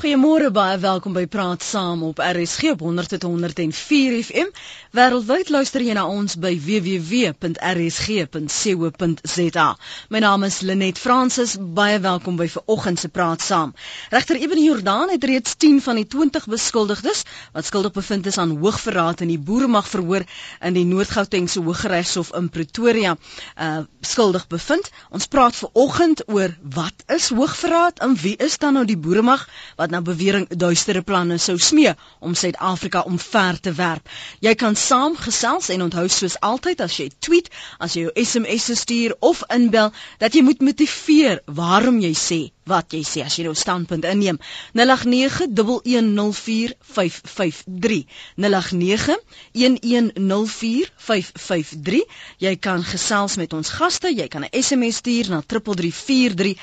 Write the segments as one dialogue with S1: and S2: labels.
S1: Goeiemôre baie welkom by Praat Saam op RSG op 100.104 FM. Wêreldwyd luister jy na ons by www.rsg.co.za. My naam is Lenet Fransis. Baie welkom by vanoggend se Praat Saam. Regter Eben Jordaan het reeds 10 van die 20 beskuldigdes wat skuldig bevind is aan hoogverraad in die boeremag verhoor in die Noord-Gautengse Hooggeregshof in Pretoria, uh skuldig bevind. Ons praat vanoggend oor wat is hoogverraad en wie is dan nou die boeremag wat wat na bewering duistere planne sou smee om Suid-Afrika omver te werp. Jy kan saamgesels en onthou soos altyd as jy tweet, as jy jou SMS stuur of inbel dat jy moet motiveer waarom jy sê wat jy sê as jy nou standpunt inneem. 0891104553 0891104553 jy kan gesels met ons gaste jy kan 'n SMS stuur na 3343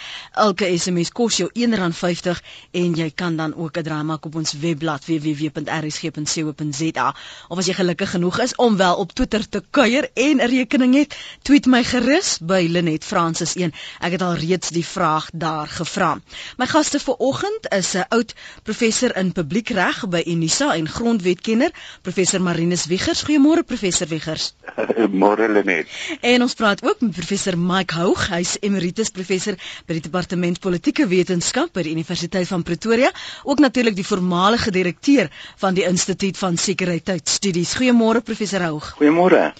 S1: elke SMS kos jou R1.50 en jy kan dan ook 'n draai maak op ons webblad www.rsg.co.za of as jy gelukkig genoeg is om wel op Twitter te kuier en 'n rekening het tweet my gerus by Linet Francis 1 ek het al reeds die vraag daar gevra vra. My gaste vir oggend is 'n oud professor in publiekreg by Unisa en grondwetkenner, professor Marinus Wiegers. Goeiemôre professor Wiegers.
S2: Môre Lenet.
S1: En ons praat ook met professor Mike Houg. Hy's emeritus professor by die departement politieke wetenskap by die Universiteit van Pretoria, ook natuurlik die voormalige direkteur van die Instituut van Sekuriteitsstudies. Goeiemôre professor Houg.
S2: Goeiemôre.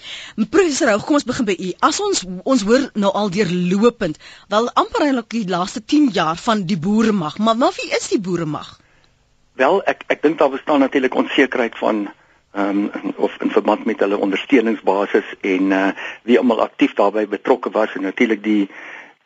S1: Professor Houg, kom ons begin by u. As ons ons hoor nou al deur lopend, wel amper eintlik die laaste 10 jaar van die boeremag. Maar maar wie is die boeremag?
S2: Wel, ek ek dink daar bestaan natuurlik onsekerheid van ehm um, of in verband met hulle ondersteuningsbasis en uh wie almal aktief daarbey betrokke was en natuurlik die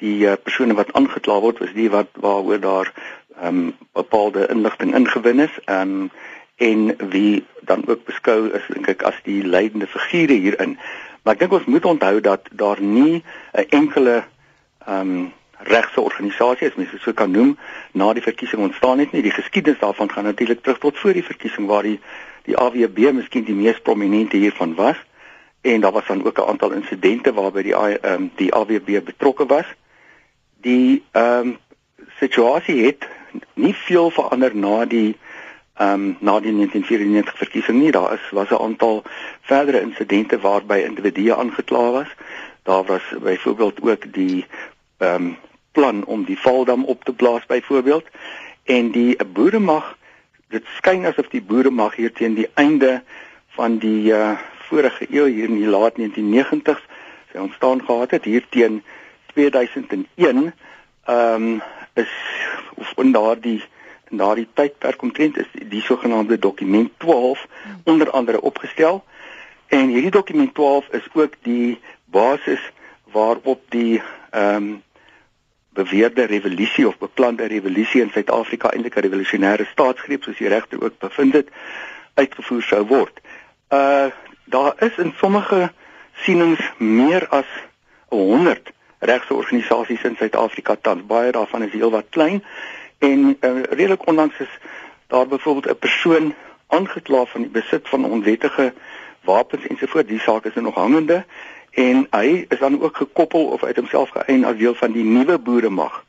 S2: die uh, persone wat aangekla word was die wat waaroor daar ehm um, bepaalde inligting ingewin is ehm um, en wie dan ook beskou is dink ek as die leidende figure hierin. Maar ek dink ons moet onthou dat daar nie 'n enkele ehm um, regse organisasie as mens dit so kan noem na die verkiesing ontstaan het nie. Die geskiedenis daarvan gaan natuurlik terug tot voor die verkiesing waar die die AWB miskien die mees prominente hiervan was en daar was dan ook 'n aantal insidente waarby die um, die AWB betrokke was. Die ehm um, situasie het nie veel verander na die ehm um, na die 1994 verkiesing nie. Daar is was 'n aantal verdere insidente waarby individue aangekla was. Daar was byvoorbeeld ook die ehm um, plan om die Valdam op te blaas byvoorbeeld en die boeremag dit skyn asof die boeremag hier teen die einde van die uh, vorige eeu hier in die laat 1990s sy ontstaan gehad het. Hier teen 2001 ehm um, is of in daardie in daardie tydperk omtrent is die sogenaamde dokument 12 onder andere opgestel. En hierdie dokument 12 is ook die basis waarop die ehm um, beweerde revolusie of beplande revolusie in Suid-Afrika eintlik 'n revolusionêre staatsgreep soos die regter ook bevind het uitgevoer sou word. Uh daar is in sommige sienings meer as 100 regse organisasies in Suid-Afrika tans. Baie daarvan is heelwat klein en uh, redelik onlangs is daar byvoorbeeld 'n persoon aangekla van die besit van onwettige wapens ensovoorts. Die saak is nog hangende en hy is dan ook gekoppel of uit homself geëien as deel van die nuwe boeremag.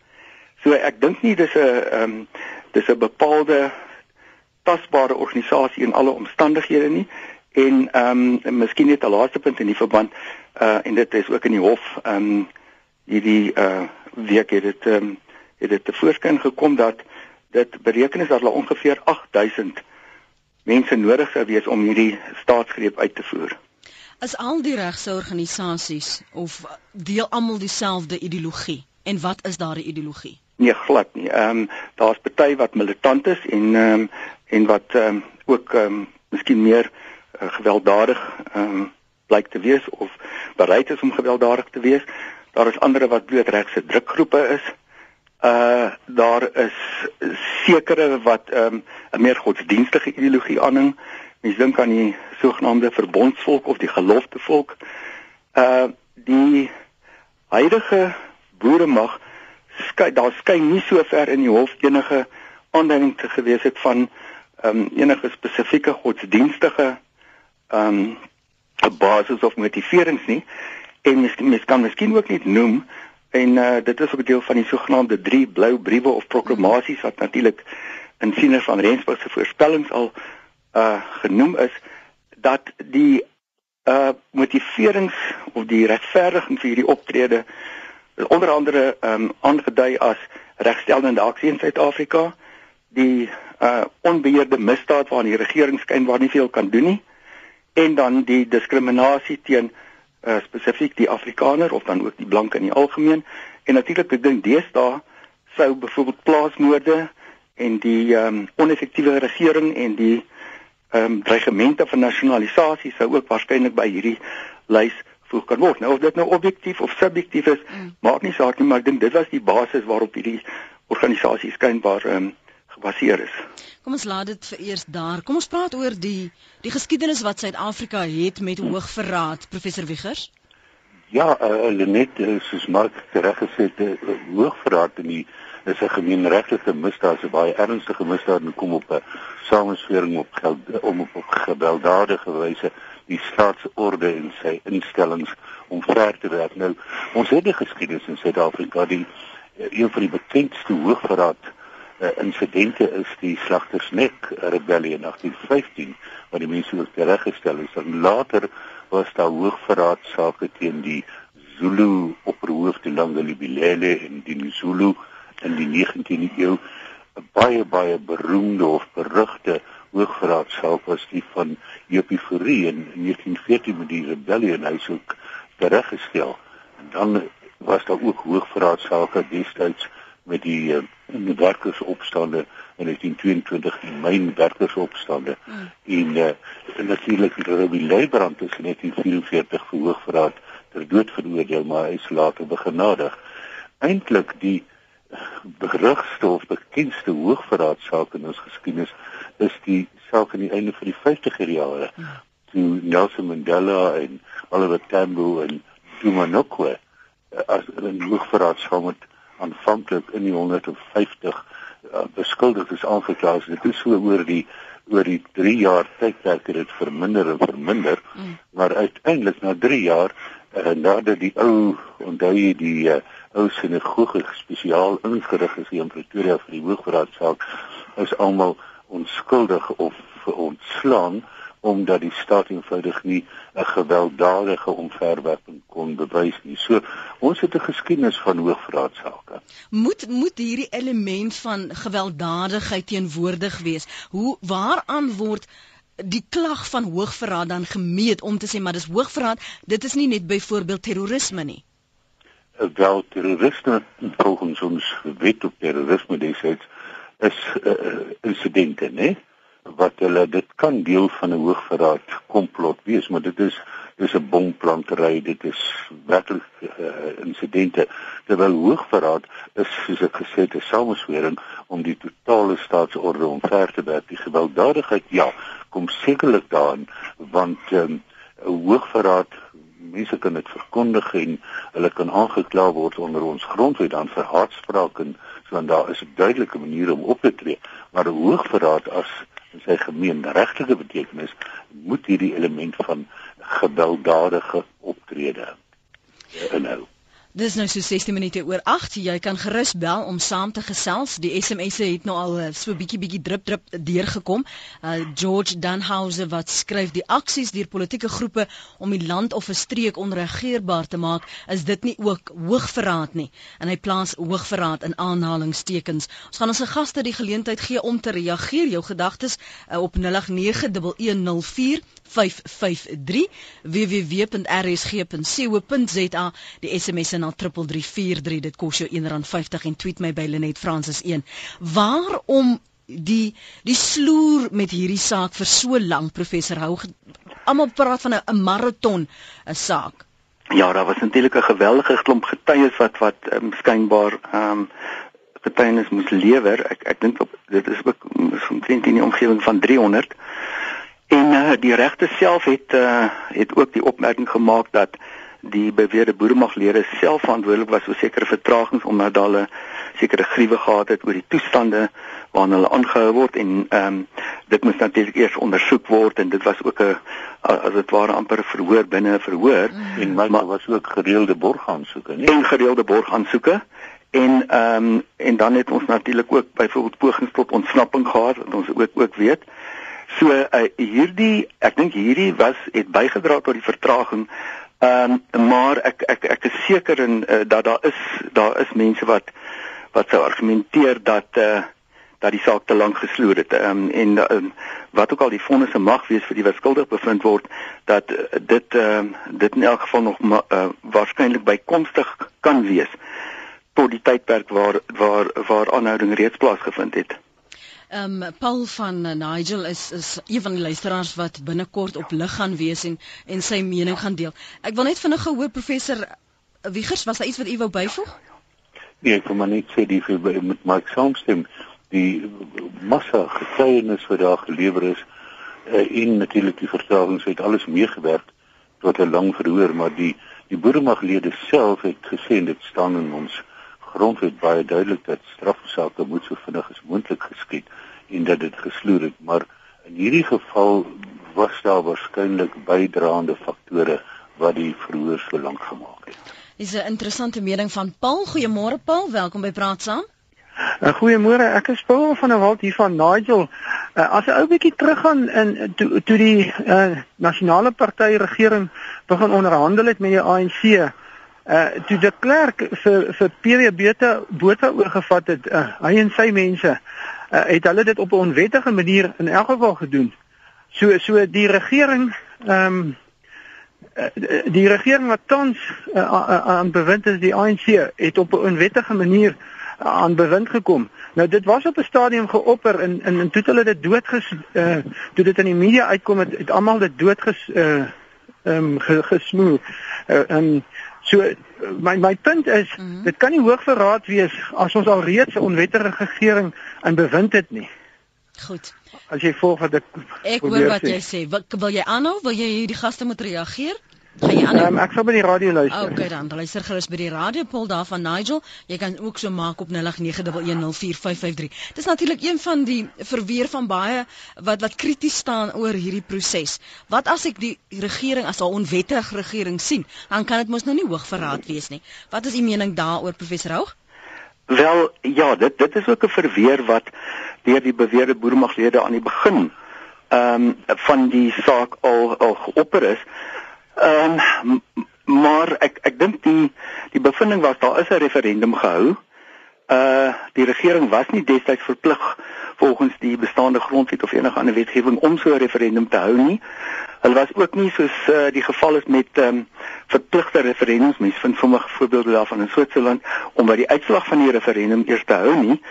S2: So ek dink nie dis 'n ehm um, dis 'n bepaalde tasbare organisasie in alle omstandighede nie en ehm um, miskien net 'n laaste punt in die verband uh en dit is ook in die hof ehm um, hierdie uh week het dit ehm um, het dit te voorskyn gekom dat dit bereken is dat hulle ongeveer 8000 mense nodig sou wees om hierdie staatsgreep uit te voer.
S1: Is al die regse organisasies of deel almal dieselfde ideologie? En wat is daardie ideologie?
S2: Nee, glad nie. Ehm um, daar's party wat militant is en ehm um, en wat ehm um, ook ehm um, miskien meer uh, gewelddadig ehm um, blyk te wees of bereid is om gewelddadig te wees. Daar is ander wat bloot regse drukgroepe is. Uh daar is sekere wat ehm um, 'n meer godsdienstige ideologie aanhang. Mens dink aan die sogenaamde verbondsvolk of die geloftevolk. Uh die huidige boeremag skei daar skyn nie so ver in die hof enige aanduiding te gewees het van um enige spesifieke godsdienstige um basis of motiverings nie. En mens, mens kan miskien ook net noem en uh dit is ook deel van die sogenaamde drie blou briewe of proklamasies wat natuurlik in sieners van Rensburg se voorspellings al uh genoem is dat die uh motiverings of die regverdiging vir hierdie optrede onder andere um, aangedui as regstellende aksie in Suid-Afrika die uh onbeheerde misdaad waaraan die regering skynbaar nie veel kan doen nie en dan die diskriminasie teen uh spesifiek die Afrikaner of dan ook die blanke in die algemeen. En natuurlik ek dink deesdae sou byvoorbeeld plaasmoorde en die um, oneffektiewe regering en die ehm um, dreigemente van nasionalisasie sou ook waarskynlik by hierdie lys voeg kan word. Nou of dit nou objektief of subjektief is, mm. maak nie saak nie, maar ek dink dit was die basis waarop hierdie organisasie skynbaar ehm um, gebaseer is.
S1: Kom ons laat dit vereers daar. Kom ons praat oor die die geskiedenis wat Suid-Afrika het met hoogverraad, professor Wiegers.
S3: Ja, uh, Lenet, uh, soos Mark reg gesê het, uh, hoogverraad in die is 'n gemeenregtelike misdaad, 'n baie ernstige misdaad en kom op 'n samenswering op geld om op, op gewelddadige wyse die staatsorde en sy instellings omver te werk. Nou, ons het die geskiedenis in Suid-Afrika die een van die bekendste hoogverraad uh, insidente is die Slagtersnek rebellie in 1815 wat die mense ook tereggestel is. En later was daar hoogverraad sake teen die Zulu opperhoofde Langalibilele en die Zulu in die 19de eeu 'n baie baie beroemde of berugte hoogverraadsaak was die van Jopie Fourie in 1914 met die rebellie en hy is ook tereggestel. En dan was daar ook hoogverraadsake destyds met die uh, werkersopstande in 1922 die mynwerkersopstande mm. en uh, natuurlik die Ruby Leibrand is in 1944 vir hoogverraad ter dood veroordeel maar hy is later begenadig. Eintlik die berugste of bekendste hoogverraadsaak in ons geskiedenis is die saak aan die einde van die 50er jare mm. toe Nelson Mandela en Oliver Tambo en Zuma Nokwe uh, as 'n hoogverraadsaak met aanvanklik in die 150 uh, beskuldigdes aangekla is. Dit is so oor die oor die 3 jaar tydperk het dit verminder en verminder, mm. maar uiteindelik na 3 jaar uh, nadat die ou onthou jy die uh, ou sinagoge spesiaal ingerig is in Pretoria vir die hoogverraadsaak is almal onskuldig of ontslaan omdat die staat eenvoudig nie 'n gewelddadige omverwerping kon bewys nie. So ons het 'n geskiedenis van hoogverraadsake.
S1: Moet moet hierdie element van gewelddadigheid teenwoordig wees. Hoe waaraan word die klag van hoogverraad dan gemeet om te sê maar dis hoogverraad, dit is nie net byvoorbeeld terrorisme nie.
S3: Wel terrorisme volgens ons wet op terrorisme dis is uh, insidente, né? wat hulle dit kan deel van 'n hoogverraad komplot wees, maar dit is dis 'n bomplantery, dit is werklik uh, insidente. Terwyl hoogverraad is soos ek gesê het 'n sameswering om die totale staatsorde omver te werp. Die gewelddadigheid ja, kom sekerlik daarin want ehm, 'n um, hoogverraad mense kan dit verkondig en hulle kan aangekla word onder ons grondwet dan vir haatspraak en so en daar is 'n duidelike manier om op te tree maar 'n hoogverraad as in sy gemeenregtelike betekenis moet hierdie element van gewelddadige optrede inhou.
S1: Dis nou so 16 minute oor 8. Jy kan gerus bel om saam te gesels. Die SMS'e het nou al eh, so bietjie bietjie drup drup deurgekom. Uh George Dunhauser wat skryf die aksies deur politieke groepe om die land of 'n streek onregeerbaar te maak, is dit nie ook hoogverraad nie. En hy plaas hoogverraad in aanhalingstekens. Ons gaan ons gaste die geleentheid gee om te reageer. Jou gedagtes uh, op 0891104553 www.rsg.co.za die SMS na 3343 dit kos jou R1.50 en tweet my by Lenet Francis 1 waarom die die sloer met hierdie saak vir so lank professor? Hou almal praat van 'n maraton 'n saak.
S2: Ja daar was natuurlik 'n geweldige klomp getuies wat wat um, skynbaar ehm um, getuienis moes lewer ek ek dink dit is ook omtrent in die omgewing van 300 en uh, die regter self het uh, het ook die opmerking gemaak dat die beweerde boeremaglede self verantwoordelik was vir sekere vertragings omdat hulle sekere gruwe gehad het oor die toestande waarin hulle aangehou word en ehm um, dit moes natuurlik eers ondersoek word en dit was ook 'n as dit ware amper verhoor binne 'n verhoor
S3: mm. en maar, maar was ook gereelde borgaansoeke nie
S2: en gereelde borgaansoeke en ehm um, en dan het ons natuurlik ook byvoorbeeld pogings tot ontsnapping gehad wat ons ook ook weet. So uh, hierdie ek dink hierdie was het bygedra tot die vertraging. Ehm um, maar ek ek ek is seker in uh, dat daar is daar is mense wat wat sou argumenteer dat uh, dat die saak te lank gesloer het. Ehm um, en uh, wat ook al die fondse mag wees vir die wat skuldig bevind word dat uh, dit ehm uh, dit in elk geval nog uh, waarskynlik bykomstig kan wees tot die tydperk waar waar waar aanhouding reeds plaasgevind het.
S1: Um, Paul van Nigel is is een van die luisteraars wat binnekort op lig gaan wees en en sy mening gaan deel. Ek wil net vinnig gehoor professor Wiegers, was daar iets wat u wou byvoeg?
S3: Nee, ek wil maar net sê die met Mike saamstem die massa getuienis wat daar gelewer is uh, en natuurlik die vertragings het alles meegewerk tot 'n lang verhoor, maar die die boeremaglede self het gesê dit staan in ons grondwet baie duidelik dat strafsaake moet so vinnig as moontlik geskied en dat dit gesloer het, maar in hierdie geval was daar waarskynlik bydraende faktore wat die verhoor so lank gemaak het.
S1: Dis 'n interessante mening van Paul. Goeiemôre Paul, welkom by Praat Saam.
S4: Uh, Goeiemôre, ek is Paul van der Walt hier van Nigel. Uh, as 'n ou bietjie teruggaan in toe to die uh, nasionale party regering begin onderhandel het met die ANC, uh toe die klerk vir vir PWB te bote oorgevat het uh, hy en sy mense uh, het hulle dit op 'n onwettige manier in elk geval gedoen so so die regering ehm um, die regering wat tans uh, aan bewind is die ANC het op 'n onwettige manier aan bewind gekom. Nou dit was op 'n stadium geopper en en, en toe hulle dit doodges uh, toe dit in die media uitkom het, het almal dit doodges uh ehm um, gesmoel. Uh, um, So my my punt is mm -hmm. dit kan nie hoogverraad wees as ons al reeds 'n onwettige regering in bewind het nie.
S1: Goed.
S4: As jy volg wat ek
S1: Ek hoor wat jy sê. Wil, wil jy aanhou? Wil jy hierdie gaste moet reageer? Gaan jy aan?
S4: Um, ek sal by die radio luister.
S1: Okay dan, luister gerus by die radio pol daar van Nigel. Jy kan ook so maak op 0891104553. Dis natuurlik een van die verweer van baie wat wat krities staan oor hierdie proses. Wat as ek die regering as 'n onwettige regering sien, dan kan dit mos nou nie hoogverraad wees nie. Wat is u mening daaroor professor Hoog?
S2: Wel, ja, dit dit is ook 'n verweer wat deur die beweerde boermaglede aan die begin ehm um, van die saak al al geopper is. Ehm um, maar ek ek dink die die bevinding was daar is 'n referendum gehou. Uh die regering was nie destyds verplig volgens die bestaande grondwet of enige ander wetgewing om so 'n referendum te hou nie. Hulle was ook nie soos uh, die geval is met ehm um, verpligte referendums, mens vind sommige voorbeelde daarvan in Switserland om by die uitslag van die referendum eers te hou nie.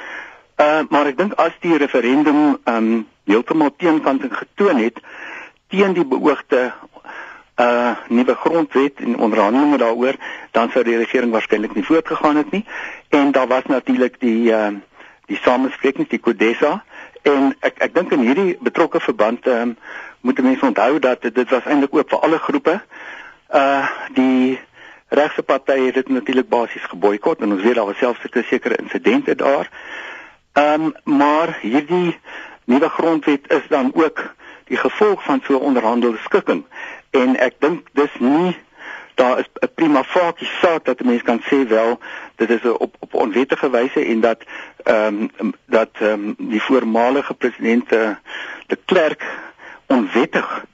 S2: Uh maar ek dink as die referendum ehm um, heeltemal teenkanting getoon het teen die beoogde uh nuwe grondwet en onderhandelinge daaroor, dan sou die regering waarskynlik nie voortgegaan het nie. En daar was natuurlik die uh die samesprekings, die CODESA en ek ek dink in hierdie betrokke verband ehm um, moet mense onthou dat dit was eintlik oop vir alle groepe. Uh die regse partye het dit natuurlik basies geboikot en ons weet daar was selfs sekere insidente daar. Ehm um, maar hierdie nuwe grondwet is dan ook die gevolg van so 'n onderhandelde skikking en ek dink dis nie daar is 'n prima facie saak dat 'n mens kan sê wel dit is op op onwettige wyse en dat ehm um, dat ehm um, die voormalige president de Klerk onwettig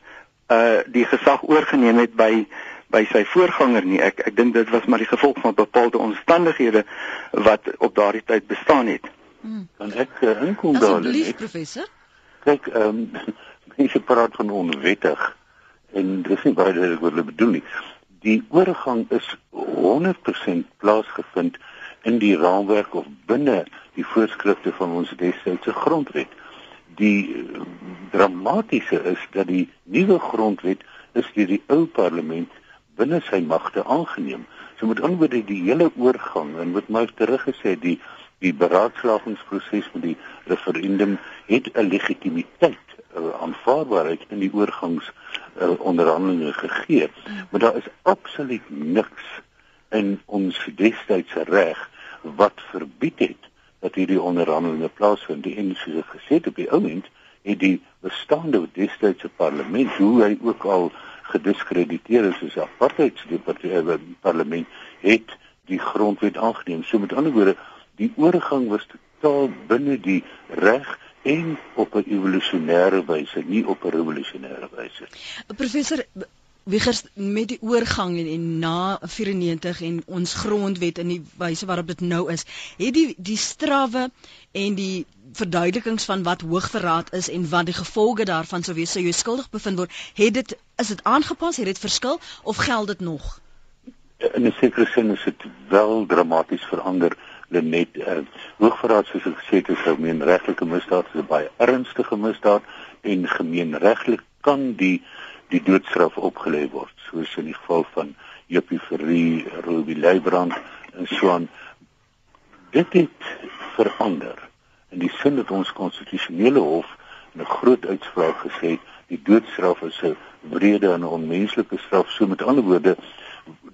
S2: uh die gesag oorgeneem het by by sy voorganger nie ek ek dink dit was maar die gevolg van bepaalde omstandighede wat op daardie tyd bestaan het.
S3: Hmm. Kan ek uh, inkom daar?
S1: Asseblief professor.
S3: Kyk ehm um, mense praat van onwettig en dis nie baie duidelik wat hulle bedoel nie. Die oorgang is 100% plaasgevind in die raamwerk of binne die voorskrifte van ons destydse grondwet. Die dramatiese is dat die nuwe grondwet is deur die ou parlement binne sy magte aangeneem. So met ander woorde die hele oorgang en wat my teruggesê die die beraadslagingsproses met die referendum het 'n legitimiteit uh, aanvaarbaarheid in die oorgangs uh, onderhandelinge gegee. Maar daar is absoluut niks in ons destydse reg wat verbied het dat hierdie onderhandelinge plaasvind. Die en soos ek gesê het op die oomblik het die bestaande destydse parlement hoe hy ook al gediskrediteer is as apartheidsdepartement parlement het die grondwet aangeneem. So met ander woorde, die oorgang was totaal binne die reg en op 'n evolusionêre wyse, nie op 'n revolusionêre wyse.
S1: Professor Wiegers met die oorgang en, en na 94 en ons grondwet in die wyse waarop dit nou is, het die die strawwe en die verduidelikings van wat hoogverraad is en wat die gevolge daarvan sou wees sou jy skuldig bevind word, het dit is dit aangepas, het dit verskil of geld dit nog?
S3: In 'n sekere sin is dit wel dramaties verander net uh, hoogverraad soos ek gesê het is 'n gemeenregtelike misdaad, is 'n baie ernstige misdaad en gemeenregtelik kan die die doodstraf opgelê word, soos in die geval van Jopie Ferrie, Ruby Leibrand en so aan. Dit het verander in die sin dat ons konstitusionele hof 'n groot uitspraak gesê het die doodstraf is 'n wrede en onmenslike straf. So met ander woorde,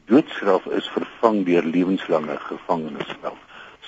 S3: doodstraf is vervang deur lewenslange gevangenisstraf.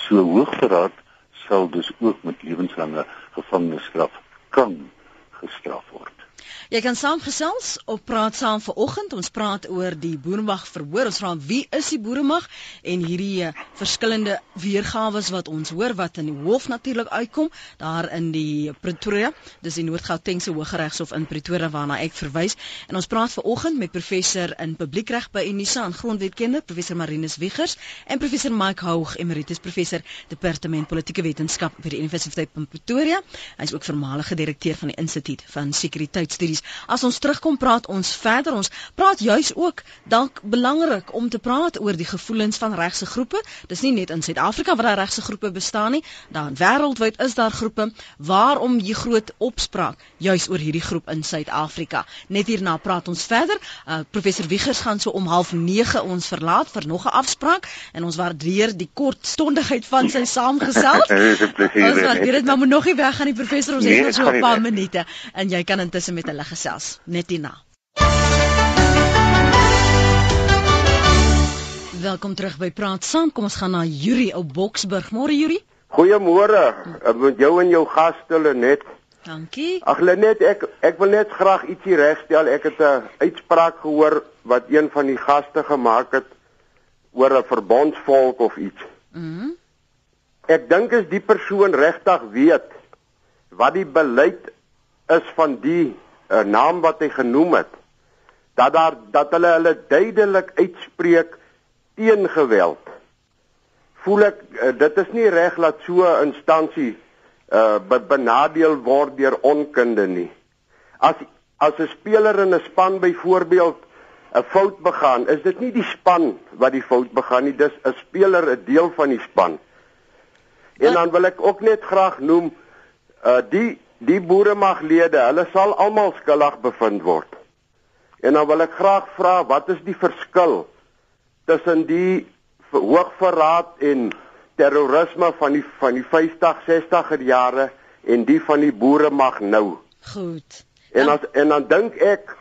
S3: So hoogverraad sal dus ook met lewenslange gevangenisstraf kan gestraf word.
S1: Jy kan saamgesels op praat saam vanoggend. Ons praat oor die Boeremag verhoor. Ons vra wie is die Boeremag en hierdie uh, verskillende weergawe wat ons hoor wat in die hof natuurlik uitkom daar in die Pretoria. Dis die Noord-Gautengse Hooggeregshof in Pretoria waarna ek verwys. En ons praat vanoggend met professor in publiekreg by Unisa en grondwetkenner professor Marinus Wiegers en professor Mike Houg, emeritus professor departement politieke wetenskap by die Universiteit van Pretoria. Hy is ook voormalige direkteur van die Instituut van Sekuriteitsstudies kwessies. As ons terugkom praat ons verder. Ons praat juis ook dalk belangrik om te praat oor die gevoelens van regse groepe. Dis nie net in Suid-Afrika waar daar regse groepe bestaan nie, daar wêreldwyd is daar groepe. Waarom hier groot opspraak juis oor hierdie groep in Suid-Afrika? Net hierna praat ons verder. Uh, professor Wiegers gaan so om 09:30 ons verlaat vir nog 'n afspraak en ons waardeer die kortstondigheid van sy saamgesels. ons waardeer dit, maar moet nog nie weggaan die professor, ons nee, het nog so 'n paar minute en jy kan intussen met hulle gesels net hierna. Welkom terug by Praat Saam. Kom ons gaan na Yuri op Boksburg. Môre Yuri.
S5: Goeiemôre. Met jou en jou gaste Lenet.
S1: Dankie.
S5: Ag Lenet, ek ek wil net graag ietsie regstel. Ek het 'n uitspraak gehoor wat een van die gaste gemaak het oor 'n verbondsvolk of iets. Mhm. Mm ek dink as die persoon regtig weet wat die beleid is van die 'n naam wat hy genoem het dat daar dat hulle hulle duidelik uitspreek teen geweld. Voel ek uh, dit is nie reg dat so 'n instansie uh benadeel word deur onkunde nie. As as 'n speler in 'n span byvoorbeeld 'n fout begaan, is dit nie die span wat die fout begaan nie, dis 'n speler 'n deel van die span. En dan wil ek ook net graag noem uh die die boeremaglede, hulle sal almal skuldig bevind word. En dan wil ek graag vra, wat is die verskil tussen die hoogverraad en terrorisme van die van die 50, 60er jare en die van die boeremag nou?
S1: Goed.
S5: En as en dan dink ek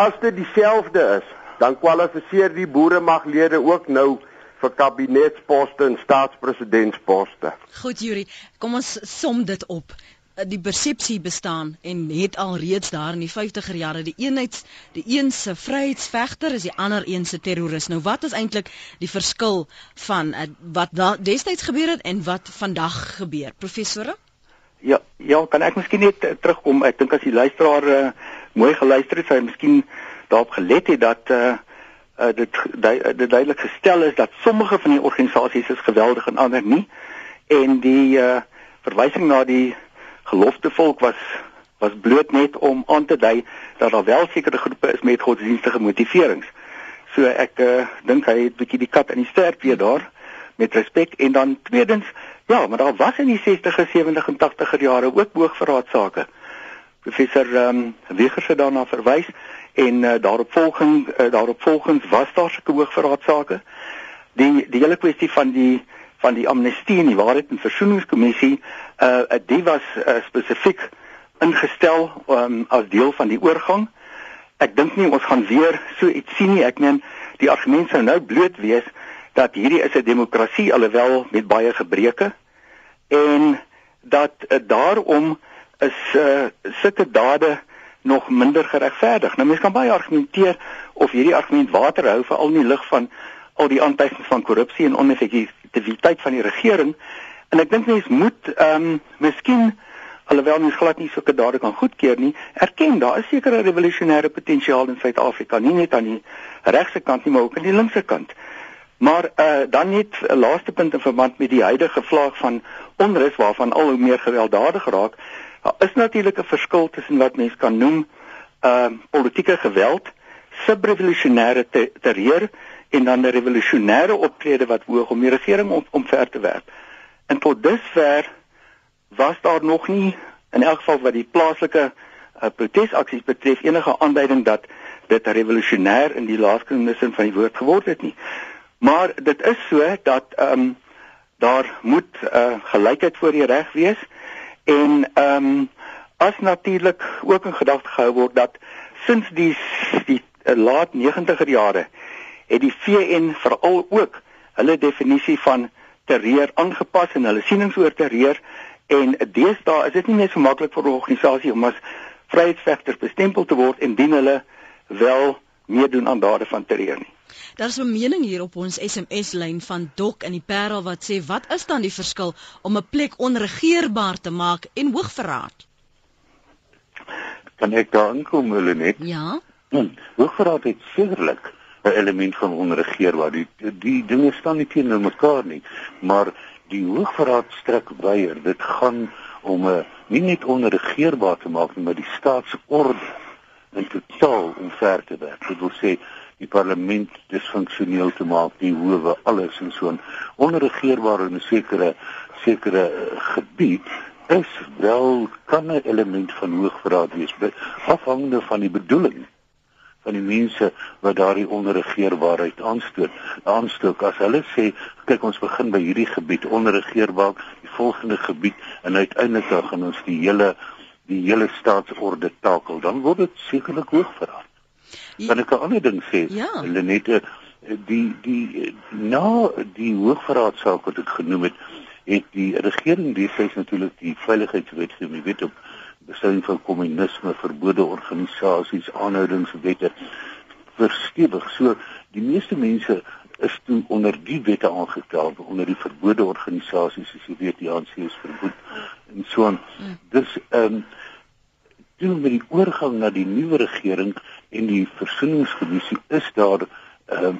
S5: as dit dieselfde is, dan kwalifiseer die boeremaglede ook nou vir kabinetsposte en staatspresidentsposte.
S1: Goed Yuri, kom ons som dit op. Eh, die persepsie bestaan en het al reeds daar in die 50er jare die eenheids die een se vryheidsvegter is die ander een se terroris. Nou wat is eintlik die verskil van uh, wat da, destyds gebeur het en wat vandag gebeur? Professore?
S2: Ja, ja, kan ek miskien net uh, terugkom? Ek dink as die luisteraar uh, mooi geluister het, sou hy miskien daarop gelet het dat uh, uh, dit du dit duidelik gestel is dat sommige van die organisasies is geweldig en ander nie en die uh, verwysing na die gelofte volk was was bloot net om aan te dui dat daar wel sekere groepe is met godsdienstige motiverings. So ek uh, dink hy het bietjie die kat in die stert weer daar met respek en dan tweedens ja, maar daar was in die 60er, 70er en 80er jare ook boogverraadsake. Professor ehm um, Wiegers het daarna verwys en uh, daarop volgend uh, daarop volgens was daar sulke hoogverraadsake. Die die hele kwessie van die van die amnestie en die waarheid en versoeningskommissie uh die was uh, spesifiek ingestel um, as deel van die oorgang. Ek dink nie ons gaan weer so iets sien nie. Ek meen die argument sou nou bloot wees dat hierdie is 'n demokrasie alhoewel met baie gebreke en dat uh, daarom is uh sulke dade nog minder geregverdig. Nou mense kan baie argumenteer of hierdie argument water hou veral in die lig van al die aantuigings van korrupsie en oneffektiwiteit van die regering. En ek dink mense moet ehm um, miskien alhoewel mens glad nie sulke dade kan goedkeur nie erken daar is sekere revolusionêre potensiaal in Suid-Afrika. Nie net aan die regse kant nie maar ook aan die linkse kant. Maar uh, dan net 'n laaste punt in verband met die huidige vlaag van onrus waarvan al hoe meer gewelddadig raak daar is natuurlik 'n verskil tussen wat mens kan noem uh, politieke geweld subrevolusionêre te terreur en dan 'n revolusionêre optrede wat hoog om die regering om, omver te werp. En tot dusver was daar nog nie in elk geval wat die plaaslike uh, protesaksies betref enige aanduiding dat dit revolusionêr in die laaste sin van die woord geword het nie. Maar dit is so dat ehm um, daar moet uh, gelykheid voor die reg wees en ehm um, as natuurlik ook in gedagte gehou word dat sins die die uh, laat 90er jare het die VN veral ook hulle definisie van terreur aangepas en hulle sienings oor terreur en deesdae is dit nie meer so maklik vir 'n organisasie om as vryheidsvegter bestempel te word indien hulle wel meedoen aan dade van terreur nie.
S1: Daar's 'n mening hier op ons SMS lyn van Dok in die Parel wat sê wat is dan die verskil om 'n plek onregeerbaar te maak en hoogverraad?
S3: Kan ek daar inkom, Helenet?
S1: Ja.
S3: Hm, hoogverraad het sekerlik 'n element van onregeerbaar. Die die dinge staan nie teenoor mekaar nie, maar die hoogverraad strek weier. Dit gaan om 'n nie net onregeerbaar te maak nie, maar die staatsorde in totaal omver te werk. Dit wil sê die parlement disfunksioneel te maak, die howe, alles en so 'n onregeerbare en sekere sekere gebied is wel kan 'n element van hoogverraad wees, afhangende van die bedoeling van die mense wat daardie onregeerbaarheid aanstoot. Aanstoot as hulle sê, kyk ons begin by hierdie gebied onregeerbaar, die volgende gebied en uiteindelik dan gaan ons die hele die hele staatsorde takel, dan word dit sekerlik hoogverraad. Kan ek 'n ander ding sê?
S1: Ja.
S3: Lenette, die die na die hoogverraad saak wat ek genoem het, het die regering destyds natuurlik die veiligheidswetgewing, weet op bestuiving van kommunisme, verbode organisasies, aanhoudingswette verstewig. So die meeste mense is toe onder die wette aangetel, onder die verbode organisasies, soos jy weet, die ANC is verboed en so aan. Mm. Dus ehm um, toe met die oorgang na die nuwe regering en die versoeningskommissie is daar uh,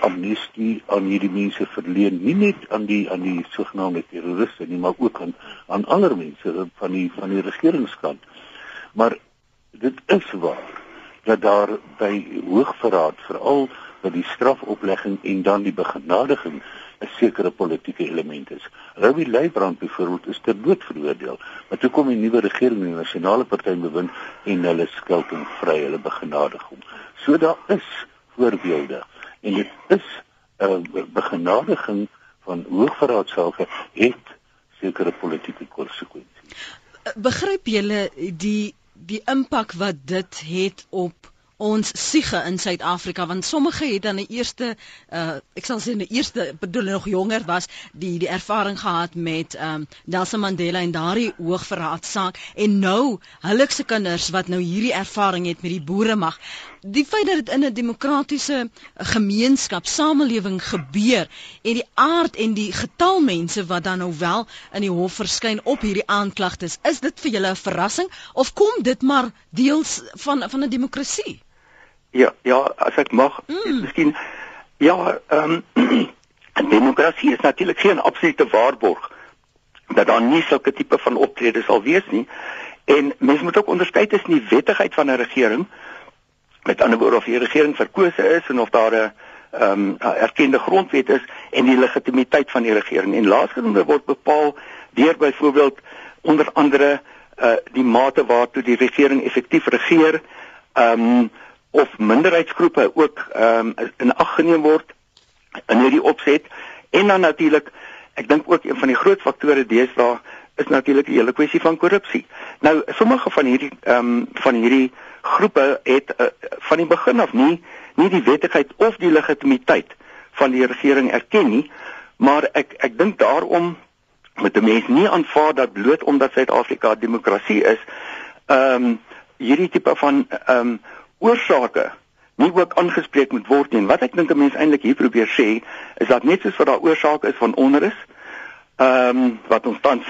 S3: amnestie aan hierdie mense verleen nie net aan die aan die sogenaamde terroriste nie maar ook aan aan ander mense van die van die regeringskant. Maar dit is waar dat daar by hoogverraad veral by die strafoplegging en dan die begenadiging 'n sekere politieke element is. Robbie Leibrand byvoorbeeld is ter dood veroordeel, maar toe kom die nuwe regering, die nasionale party bewind en hulle skulping vry, hulle begenadig hom. So daar is voorbeelde. En dit is 'n uh, begenadiging van hoogverraadsaake het sekere politieke konsekwensies.
S1: Begryp julle die die impak wat dit het op ons siege in Suid-Afrika? Want sommige het dan 'n eerste uh, ek sal sê 'n eerste bedoel nog jonger was die die ervaring gehad met um, Nelson Mandela en daardie hoogverraadsaak. En nou hulle se kinders wat nou hierdie ervaring het met die boere mag die feit dat dit in 'n demokratiese gemeenskap samelewing gebeur en die aard en die getal mense wat dan nou wel in die hof verskyn op hierdie aanklagtes is dit vir julle 'n verrassing of kom dit maar deels van van 'n demokrasie
S2: Ja, ja, as ek mag, mm. miskien ja, ehm um, demokrasie is natuurlik geen absolute waarborg dat daar nie sulke tipe van optredes sal wees nie. En mens moet ook onderskei tussen die wettigheid van 'n regering met ander woorde of die regering verkose is en of daar 'n ehm um, erkende grondwet is en die legitimiteit van die regering. En laasgenoemde word bepaal deur byvoorbeeld onder andere uh die mate waartoe die regering effektief regeer. Ehm um, of minderheidsgroepe ook ehm um, in ag geneem word in hierdie opset en dan natuurlik ek dink ook een van die groot faktore deesdae is natuurlik die hele kwessie van korrupsie. Nou sommige van hierdie ehm um, van hierdie groepe het uh, van die begin af nie nie die wettigheid of die legitimiteit van die regering erken nie, maar ek ek dink daarom moet 'n mens nie aanvaar dat bloot omdat Suid-Afrika demokrasie is, ehm um, hierdie tipe van ehm um, oorsake nie ook aangespreek moet word nie. En wat ek dink 'n mens eintlik hier probeer sê, is dat net soos wat daar oorsake is van onrus, ehm um, wat ons tans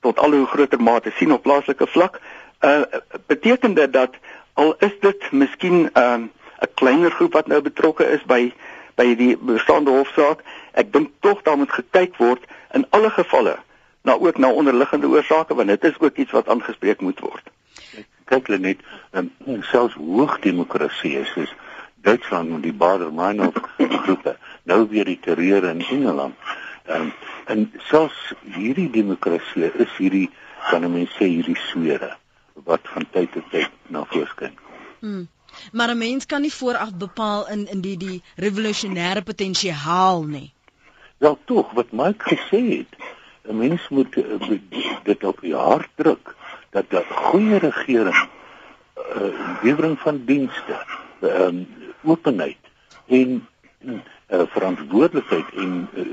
S2: tot al hoe groter mate sien op plaaslike vlak, uh beteken dit dat al is dit miskien ehm um, 'n kleiner groep wat nou betrokke is by by die bestaande hofsaak, ek dink tog daar moet gekyk word in alle gevalle na ook na onderliggende oorsake want dit is ook iets wat aangespreek moet word.
S3: Kyk hulle net um, selfs hoogdemokrasie is soos Duitsland met die Bader-Meinhof groepe nou weer die terreur in Engeland um, en selfs hierdie demokrasie is hierdie kan mense sê hierdie swere wat van tyd tot tyd na voorskyn kom hmm.
S1: maar 'n mens kan nie vooraf bepaal in in die die revolusionêre potensiaal nie
S3: wel tog wat Mike gesê het 'n mens moet uh, dit op die hart druk dat 'n goeie regering uh, lewering van dienste, ehm um, openheid en uh, verantwoordelikheid en uh,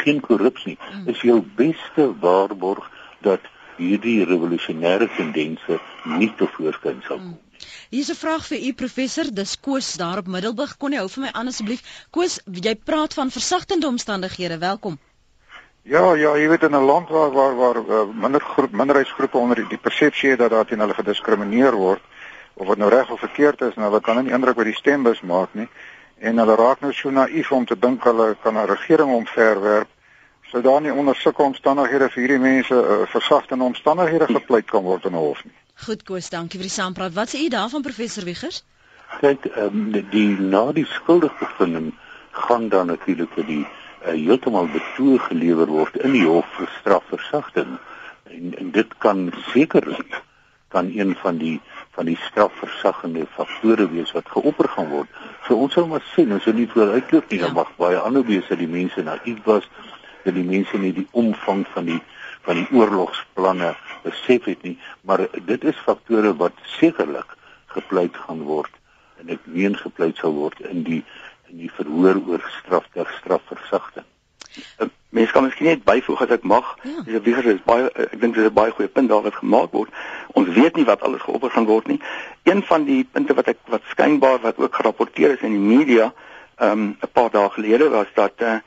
S3: geen korrupsie hmm. is jou beste waarborg dat hierdie revolusionêre tendense nie te voorskyn sal kom. Hmm.
S1: Hier's 'n vraag vir u professor, dis Koos daar op Middelburg. Kon jy hou vir my aan asseblief? Koos, jy praat van versagtende omstandighede. Welkom.
S6: Ja, ja, jy weet in 'n land waar waar waar uh, minder groep minderheidsgroepe onder die, die persepsie dat daar teen hulle gediskrimineer word of wat nou reg of verkeerd is, nou hulle kan nie indruk by die stembus maak nie en hulle raak nou so naïef om te dink hulle kan 'n regering omverwerp sou daar nie onder sulke omstandighede vir hierdie mense uh, versagtende omstandighede gepleit kan word in 'n hof nie.
S1: Goed Koos, dankie vir die saampraat. Wat sê u daarvan professor Wiegers?
S3: Kyk, ehm um, die, na die skuldigbevinding gaan dan natuurlik vir die uh, heeltemal betoog gelewer word in die hof vir strafversagting en, en dit kan seker kan een van die van die strafversagende faktore wees wat geopper gaan word. So ons sal maar sien, ons sou nie vooruitloop nie, ja. dan mag baie ander wees dat die mense naïef was, dat die mense nie die omvang van die van die oorlogsplanne besef het nie, maar dit is faktore wat sekerlik gepleit gaan word en ek meen gepleit sal word in die in die verhoor oor straf ter strafversagting.
S2: Mens kan miskien net byvoeg as ek mag. Ja. Dis 'n weer is baie ek dink dis 'n baie goeie punt daar wat gemaak word. Ons weet nie wat alles geopper gaan word nie. Een van die punte wat ek wat skynbaar wat ook gerapporteer is in die media ehm um, 'n paar dae gelede was dat uh,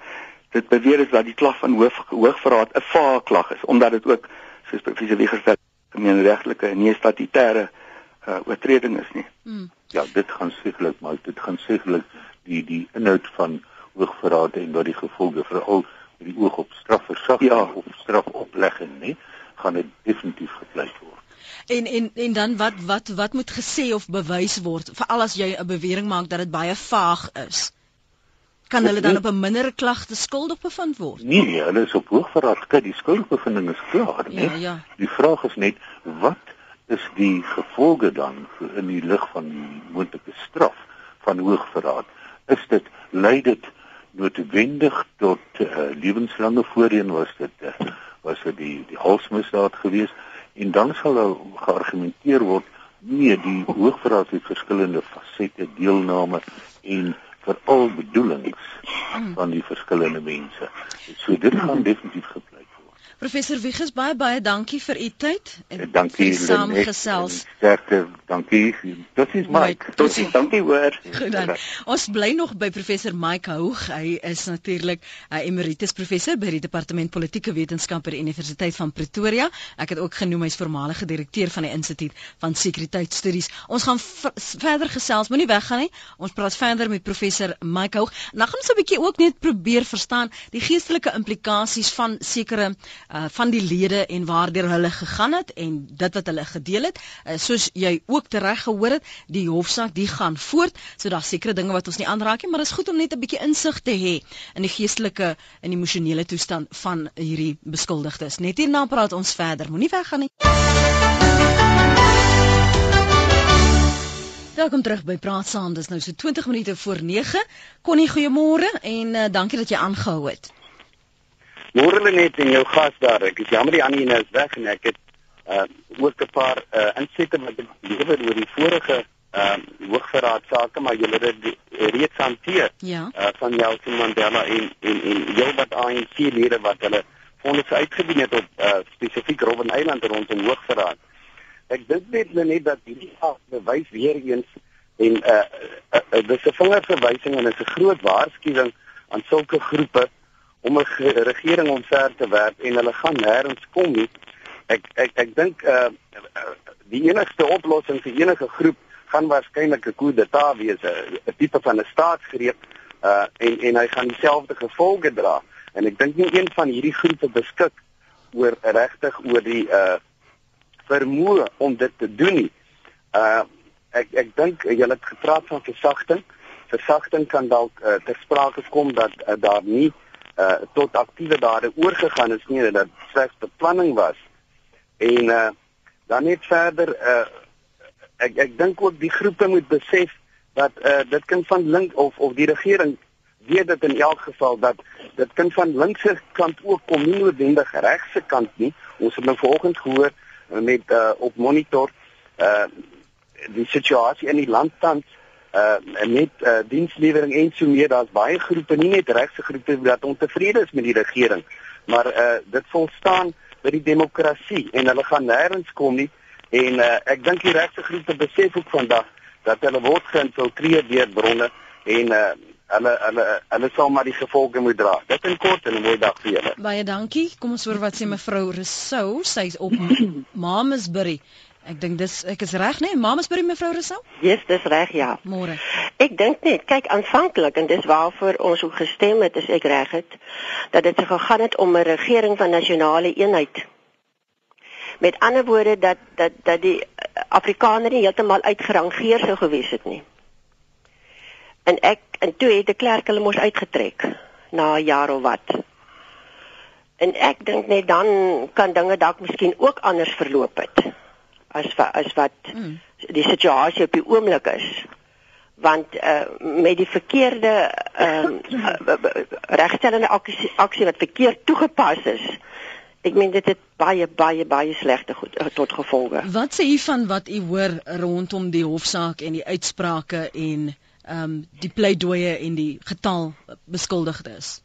S2: dit beweer is dat die klag van hoof hoogverraad 'n vaag klag is omdat dit ook soos professor Wieger sê gemeenregtelike en nie statutêre uh, oortreding is nie. Hmm.
S3: Ja, dit gaan sekerlik maar dit gaan sekerlik die die inhoud van hoogverraad en wat die gevolge veral met die oog op strafversagting ja. of strafoplegging nê gaan dit definitief gepleit word.
S1: En en en dan wat wat wat moet gesê of bewys word veral as jy 'n bewering maak dat dit baie vaag is? Kan hulle dan op 'n minder klagte skuldig bevind word?
S3: Nee, nee, hulle is op hoogverraad. Kyk, die skuldbevinding is klaar, nê? Ja, ja. Die vraag is net wat is die gevolge dan in die lig van die moontlike straf van hoogverraad? is dit lei dit noodwendig tot uh, lewenslange voorheen was dit uh, was dit die die halsmisdaad geweest en dan sal daar geargumenteer word nee die hoogverraad het verskillende fasette deelname en veral bedoelings hmm. van die verskillende mense so dit gaan definitief gepleit
S1: Professor Wieges baie baie dankie vir u tyd
S3: en eh, dankie vir saamgesels. Sterkte, dankie. Totsiens Mike.
S2: Totsiens, dankie hoor.
S1: Goed dan. Ons bly nog by professor Mike Hoog. Hy is natuurlik 'n emeritus professor by die departement politieke wetenskap by die Universiteit van Pretoria. Ek het ook genoem hy's voormalige direkteur van die Instituut van Sekuriteitsstudies. Ons gaan verder gesels, moenie weggaan nie. Ons praat verder met professor Mike Hoog. Nou gaan ons 'n bietjie ook net probeer verstaan die geestelike implikasies van sekere uh van die lede en waardeur hulle gegaan het en dit wat hulle gedeel het uh, soos jy ook tereg gehoor het die hofsaak die gaan voort so daar sekerre dinge wat ons nie aanraak nie maar dit is goed om net 'n bietjie insig te hê in die geestelike en emosionele toestand van hierdie beskuldigdes net hierna praat ons verder moenie weggaan nie Welkom terug by Praat Saam. Dis nou so 20 minute voor 9. Connie, goeiemôre en uh, dankie dat jy aangehou het.
S7: Môre net in jou gas daar. Ek is jammer die ander een is weg en ek het uh ook 'n paar uh insette wat ek lewer oor die vorige uh hoogverraad sake, maar julle het dit reeds hanteer.
S1: Ja.
S7: Uh van Nelson Mandela en en en jou wat ANC lede wat hulle fondse uitgedien het op uh spesifiek Robben Island rondom hoogverraad. Ek dink net net dat hierdie af bewys weer eens En uh, uh, uh dis 'n vingerverwysing en is 'n groot waarskuwing aan sulke groepe om 'n regering omver te werp en hulle gaan nêrens kom nie. Ek ek ek dink uh die enigste oplossing vir enige groep gaan waarskynlik 'n coup d'etat wees, 'n tipe van 'n staatsgreep uh en en hy gaan dieselfde gevolge dra. En ek dink nie een van hierdie groepe beskik oor regtig oor die uh vermoë om dit te doen nie. Uh ek ek dink julle het gepraat van versagting. Versagting kan dalk uh, ter sprake kom dat uh, daar nie uh tot aktiewe dade oorgegaan is nie, dat slegs beplanning was. En uh dan net verder uh ek ek dink ook die groepe moet besef dat uh dit kan van link of of die regering weet dit in elk geval dat dit kan van linkse kant ook kom nie noodwendig regse kant nie. Ons het nou vanoggend gehoor met uh op monitor uh die situasie in die land tans uh met uh dienslewering en so meer daar's baie groepe nie net regse groepe wat ontevrede is met die regering maar uh dit volstaan by die demokrasie en hulle gaan nêrens kom nie en uh ek dink die regse groepe besef ook vandag dat hulle word geïnfiltreer deur bronne en uh hulle hulle hulle sal maar die gevolge moet dra. Dit in kort en 'n mooi dag vir julle.
S1: Baie dankie. Kom ons hoor wat sê mevrou Rousseau. Sy's op Mamasbury. Ek dink dis ek is reg nê, nee? Mamasbury mevrou Rousseau?
S8: Yes, dis reg ja.
S1: Môre.
S8: Ek dink net, kyk aanvanklik en dis waarvoor ons ook gestem het, is ek reg het dat dit gegaan het om 'n regering van nasionale eenheid. Met ander woorde dat dat dat die Afrikaners nie heeltemal uitgerangeer sou gewees het nie. En ek en toe het die klerk hulle mos uitgetrek na 'n jaar of wat. En ek dink net dan kan dinge dalk miskien ook anders verloop het as as wat mm. die situasie op die oomblik is. Want uh, met die verkeerde ehm uh, regstellende aksie, aksie wat verkeerd toegepas is, ek meen dit het baie baie baie slegte goed, uh, tot gevolge.
S1: Wat sê u van wat u hoor rondom die hofsaak en die uitsprake en ehm um, die pleidooie en die getal beskuldigdes.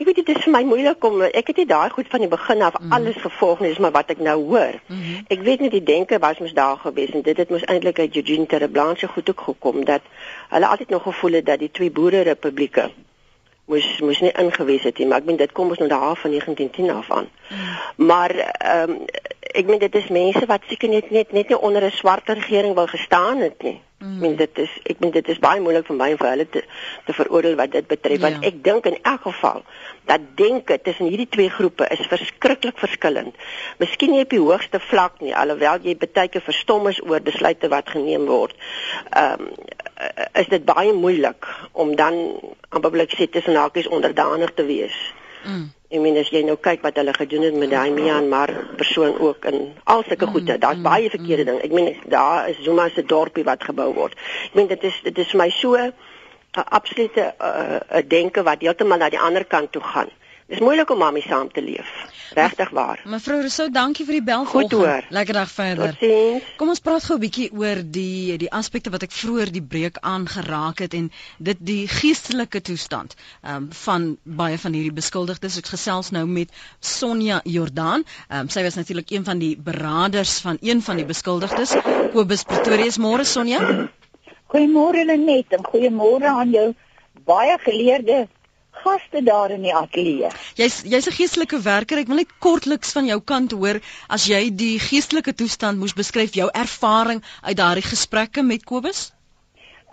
S8: Ek weet dit is vir my moeilik om ek het nie daai goed van die begin af mm. alles gevolg nie, maar wat ek nou hoor. Mm -hmm. Ek weet net die denke was mos daar gewees en dit het mos eintlik uit Eugene Terreblanche goed ook gekom dat hulle altyd nog gevoel het dat die twee boere republieke moes moes nie ingewees het nie, maar ek meen dit kom ons nou daar van 1910 af aan. Mm. Maar ehm um, ek meen dit is mense wat seker net net net nie onder 'n swart regering wou gestaan het nie. Mm. Ek meen dit is ek meen dit is baie moeilik vir my en vir hulle te te veroordeel wat dit betref want ja. ek dink in elk geval dat denke tussen hierdie twee groepe is verskriklik verskillend. Miskien nie op die hoogste vlak nie alhoewel jy baie keer verstom is oor besluite wat geneem word. Ehm um, is dit baie moeilik om dan aan publiek sê tussen hakies onderdanig te wees. Mm. Ek meen as jy nou kyk wat hulle gedoen het met daai Myanmar persoon ook in al sulke mm, goede, daar's mm, baie verkeerde mm. ding. Ek meen daar is Zuma se dorpie wat gebou word. Ek meen dit is dit is vir my so 'n absolute 'n uh, denke wat heeltemal na die ander kant toe gaan. Dis moeilik om mamie saam te leef. Regtig waar.
S1: Mevrou Rousseau, dankie vir die bel
S8: vanoggend.
S1: Lekker dag verder.
S8: Totsiens.
S1: Kom ons praat gou 'n bietjie oor die die aspekte wat ek vroeër die breek aangeraak het en dit die geestelike toestand um, van baie van hierdie beskuldigdes. Ek gesels nou met Sonja Jordaan. Um, sy was natuurlik een van die beraders van een van die beskuldigdes, Kobus Pretorius. Môre Sonja.
S9: Goeiemôre Lenet en goeiemôre aan jou baie geleerde gaste daar in die ateljee.
S1: Jy's jy's 'n geestelike werker. Ek wil net kortliks van jou kant hoor as jy die geestelike toestand moes beskryf, jou ervaring uit daardie gesprekke met Kobus?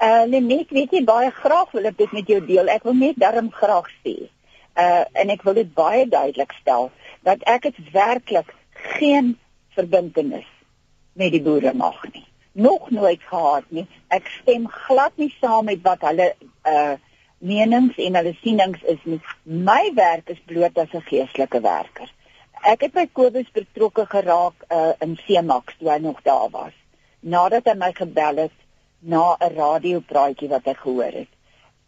S9: Uh nee, net weet jy baie graag wil ek dit met jou deel. Ek wil net darm graag sê. Uh en ek wil dit baie duidelik stel dat ek dit werklik geen verbintenis met die boere mag nie. Nog nooit gehad nie. Ek stem glad nie saam met wat hulle uh menings en hulle sienings is nie. My werk is bloot as 'n geestelike werker. Ek het by Kobus betrokke geraak uh, in Cemax toe hy nog daar was. Nadat hy my gebel het na 'n radiopraatjie wat hy gehoor het.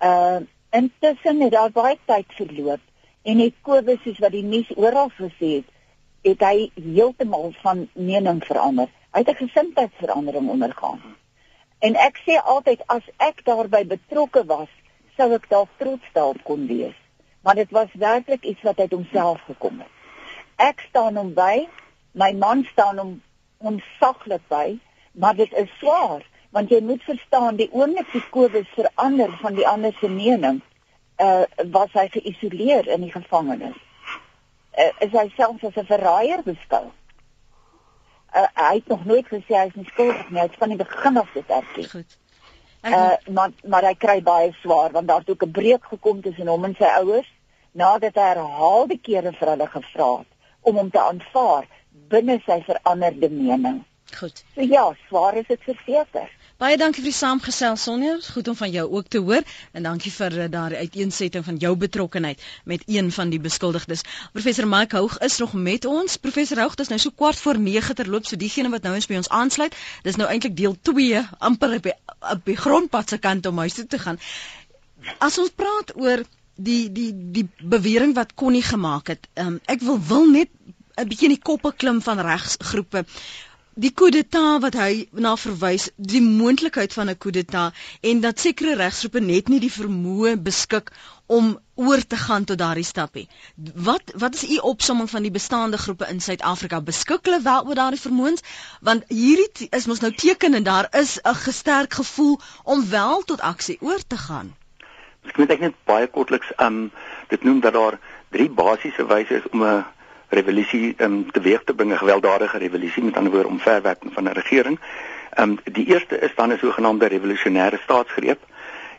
S9: Uh intussen het daar baie tyd verloop en het Kobus soos wat die nuus oral gesê het, het hy heeltemal van mening verander. Hy het 'n gesindheidsverandering ondergaan. En ek sê altyd as ek daarbey betrokke was, sou ek dalk trots daarop kon wees. Maar dit was werklik iets wat uit homself gekom het. Ek staan hom by, my man staan hom onsaglik by, maar dit is swaar Want jy moet verstaan die oomblik die Kobus verander van die ander se mening, uh was hy geïsoleer in die gevangenis. Uh, is hy selfs as 'n verraaier beskou? Uh, hy het nog nooit gesê hy is nie skuldig nie. Hy het van die begin af dit erken.
S1: Goed.
S9: Uh maar maar hy kry baie swaar want daar's ook 'n breuk gekom tussen hom en sy ouers nadat hy herhaalde kere vir hulle gevra het om hom te aanvaar binne sy veranderde mening.
S1: Goed.
S9: So ja, swaar is dit verseker.
S1: Baie dankie vir die saamgesel Sonja. Goed om van jou ook te hoor en dankie vir uh, daardie uiteensetting van jou betrokkeheid met een van die beskuldigdes. Professor Mike Houg is nog met ons. Professor Houg, dit is nou so kwart voor 9 terloop, so diegene wat nou eens by ons aansluit, dis nou eintlik deel 2 amper op die, op die grondpad se kant om huis toe te gaan. As ons praat oor die die die bewering wat Connie gemaak het. Um, ek wil wil net 'n bietjie in die koppe klim van regsgroepe. Die coup d'etat wat hy na verwys, die moontlikheid van 'n coup d'etat en dat sekere regsgroepe net nie die vermoë beskik om oor te gaan tot daardie stapie. Wat wat is u opsomming van die bestaande groepe in Suid-Afrika? Beskik hulle wel oor daardie vermoëns? Want hierdie is mos nou teken en daar is 'n gesterk gevoel om wel tot aksie oor te gaan.
S2: Ek moet net baie kortliks um dit noem dat daar drie basiese wyse is om 'n revolusie um teweeg te bring, 'n gewelddadige revolusie met ander woorde om verwerking van 'n regering. Um die eerste is dan 'n sogenaamde revolusionêre staatsgreep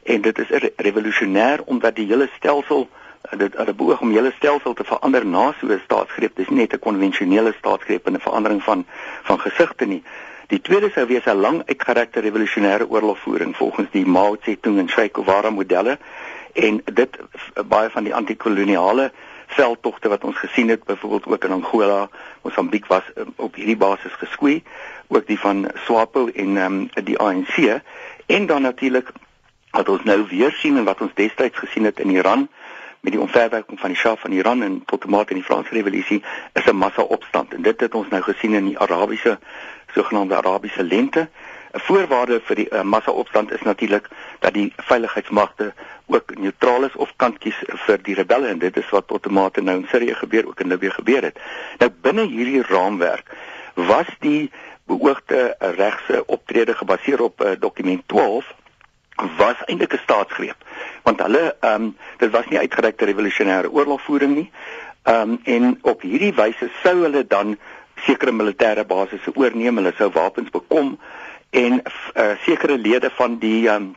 S2: en dit is revolusionêr omdat die hele stelsel dit hulle beoog om hele stelsel te verander na so 'n staatsgreep. Dis nie net 'n konvensionele staatsgreep en 'n verandering van van gesigte nie. Die tweede sou wees 'n lang uitgerekte revolusionêre oorlogvoering volgens die Mao Zedong en Che Guevara modelle en dit baie van die antikoloniale veldtogte wat ons gesien het byvoorbeeld ook in Angola, Mosambiek was um, op hierdie basis geskwee, ook die van SWAPO en um, die ANC en dan natuurlik wat ons nou weer sien en wat ons destyds gesien het in Iran met die omverwerking van die Shah van Iran en tot die maat in die Franse revolusie is 'n massa-opstand en dit het ons nou gesien in die Arabiese sogenaamde Arabiese lente 'n voorwaarde vir die uh, massa-opstand is natuurlik dat die veiligheidsmagte ook neutraal is of kant kies vir die rebelle en dit is wat tot die mate nou in Sirië gebeur ook in Libië gebeur het. Nou binne hierdie raamwerk was die beoogde uh, regse optrede gebaseer op uh, dokument 12 was eintlik 'n staatsgreep want hulle ehm um, dit was nie uitgerekte revolusionêre oorlogvoering nie. Ehm um, en op hierdie wyse sou hulle dan sekere militêre basisse oorneem, hulle sou wapens bekom en uh, sekere lede van die um,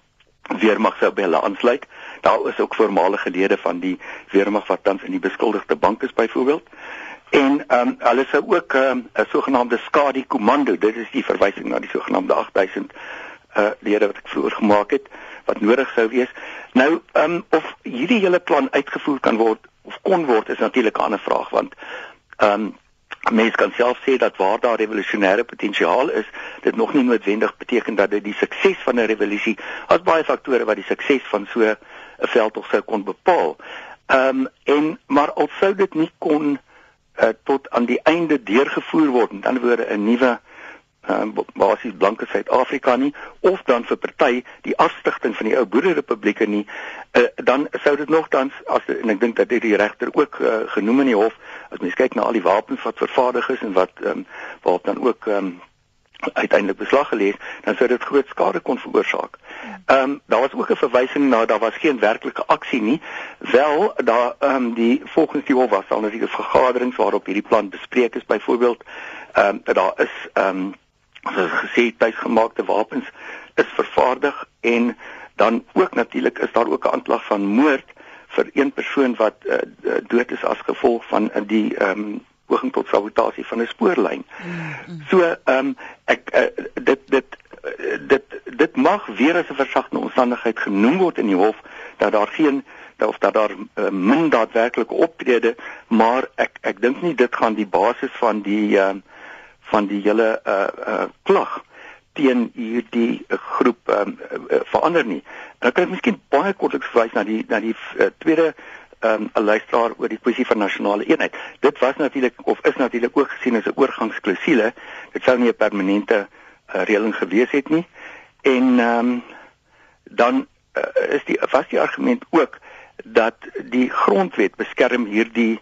S2: weermag sou by hulle aansluit. Daar is ook voormalige lede van die weermag wat tans in die beskuldigde bank is byvoorbeeld. En ehm um, hulle sou ook ehm, 'n um, sogenaamde skadu komando, dit is die verwysing na die sogenaamde 8000 uh lede wat ek vroeër gemaak het wat nodig sou wees. Nou ehm um, of hierdie hele plan uitgevoer kan word of kon word is natuurlik 'n ander vraag want ehm um, Mens kan self sê dat waar daar revolusionêre potensiaal is, dit nog nie noodwendig beteken dat dit die sukses van 'n revolusie as baie faktore wat die sukses van so 'n veldtog sou kon bepaal. Ehm um, en maar al sou dit nie kon uh, tot aan die einde deurgevoer word, met ander woorde 'n nuwe uh, basies blanke Suid-Afrika nie of dan vir party die afstigting van die ou boerderyrepublieke nie, uh, dan sou dit nogtans as en ek dink dat dit die regter ook uh, genoem in die hof as mens kyk na al die wapens wat vervaardig is en wat ehm um, waarop dan ook ehm um, uiteindelik beslag gelê is, dan sou dit groot skade kon veroorsaak. Ehm um, daar was ook 'n verwysing na daar was geen werklike aksie nie. Wel daar ehm um, die volgens die hof was daar natuurlik vergaderings waarop hierdie plan bespreek is byvoorbeeld ehm um, dat daar is ehm um, soos gesê tuisgemaakte wapens is vervaardig en dan ook natuurlik is daar ook 'n aanklag van moord vir een persoon wat uh, dood is as gevolg van uh, die ehm um, poging tot sabotasie van 'n spoorlyn. Mm, mm. So ehm um, ek uh, dit dit dit dit mag weer as 'n versagtende omstandigheid genoem word in die hof dat daar geen of dat daar uh, min daadwerklike optrede, maar ek ek dink nie dit gaan die basis van die ehm uh, van die hele uh uh klag teen hierdie groep um, uh, verander nie. En ek kan miskien baie kortliks verwys na die na die uh, tweede ehm um, 'n luisteraar oor die kwessie van nasionale eenheid. Dit was natuurlik of is natuurlik ook gesien as 'n oorgangsklausule. Dit sou nie 'n permanente uh, reëling gewees het nie. En ehm um, dan uh, is die was die argument ook dat die grondwet beskerm hierdie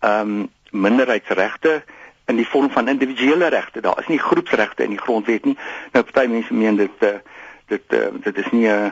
S2: ehm um, minderheidsregte in die vorm van individuele regte. Daar is nie groepsregte in die grondwet nie. Nou party mense meen dit uh, dit uh, dit is nie 'n uh,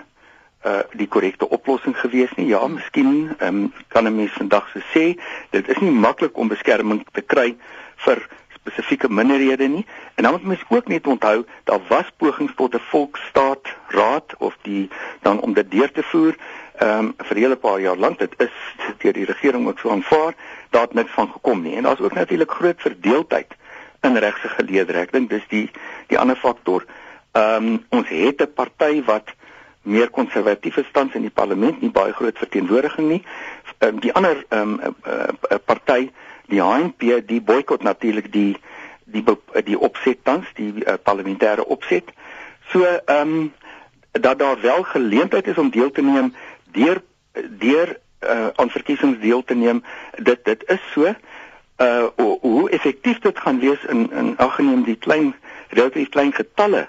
S2: uh die korrekte oplossing gewees nie. Ja, miskien um, kan 'n mens vandag so sê, dit is nie maklik om beskerming te kry vir spesifieke minderhede nie. En dan moet mens ook net onthou, daar was pogings tot 'n volksstaat raad of die dan om dit deur te voer ehm um, vir 'n hele paar jaar lank. Dit is deur die regering ook so aanvaar, daar het niks van gekom nie. En daar's ook natuurlik groot verdeeldheid in regse geleedere. Ek dink dis die die ander faktor. Ehm um, ons het 'n party wat meer konservatiewe stans in die parlement, nie baie groot verteenwoordiging nie. Um, die ander ehm um, uh, uh, party, die HNP, die boikot natuurlik die die die opset tans, die uh, parlementêre opset. So ehm um, dat daar wel geleentheid is om deel te neem deur deur uh, aan verkiesings deel te neem. Dit dit is so uh hoe effektief dit gaan wees in in aggeneem die klein relatief klein getalle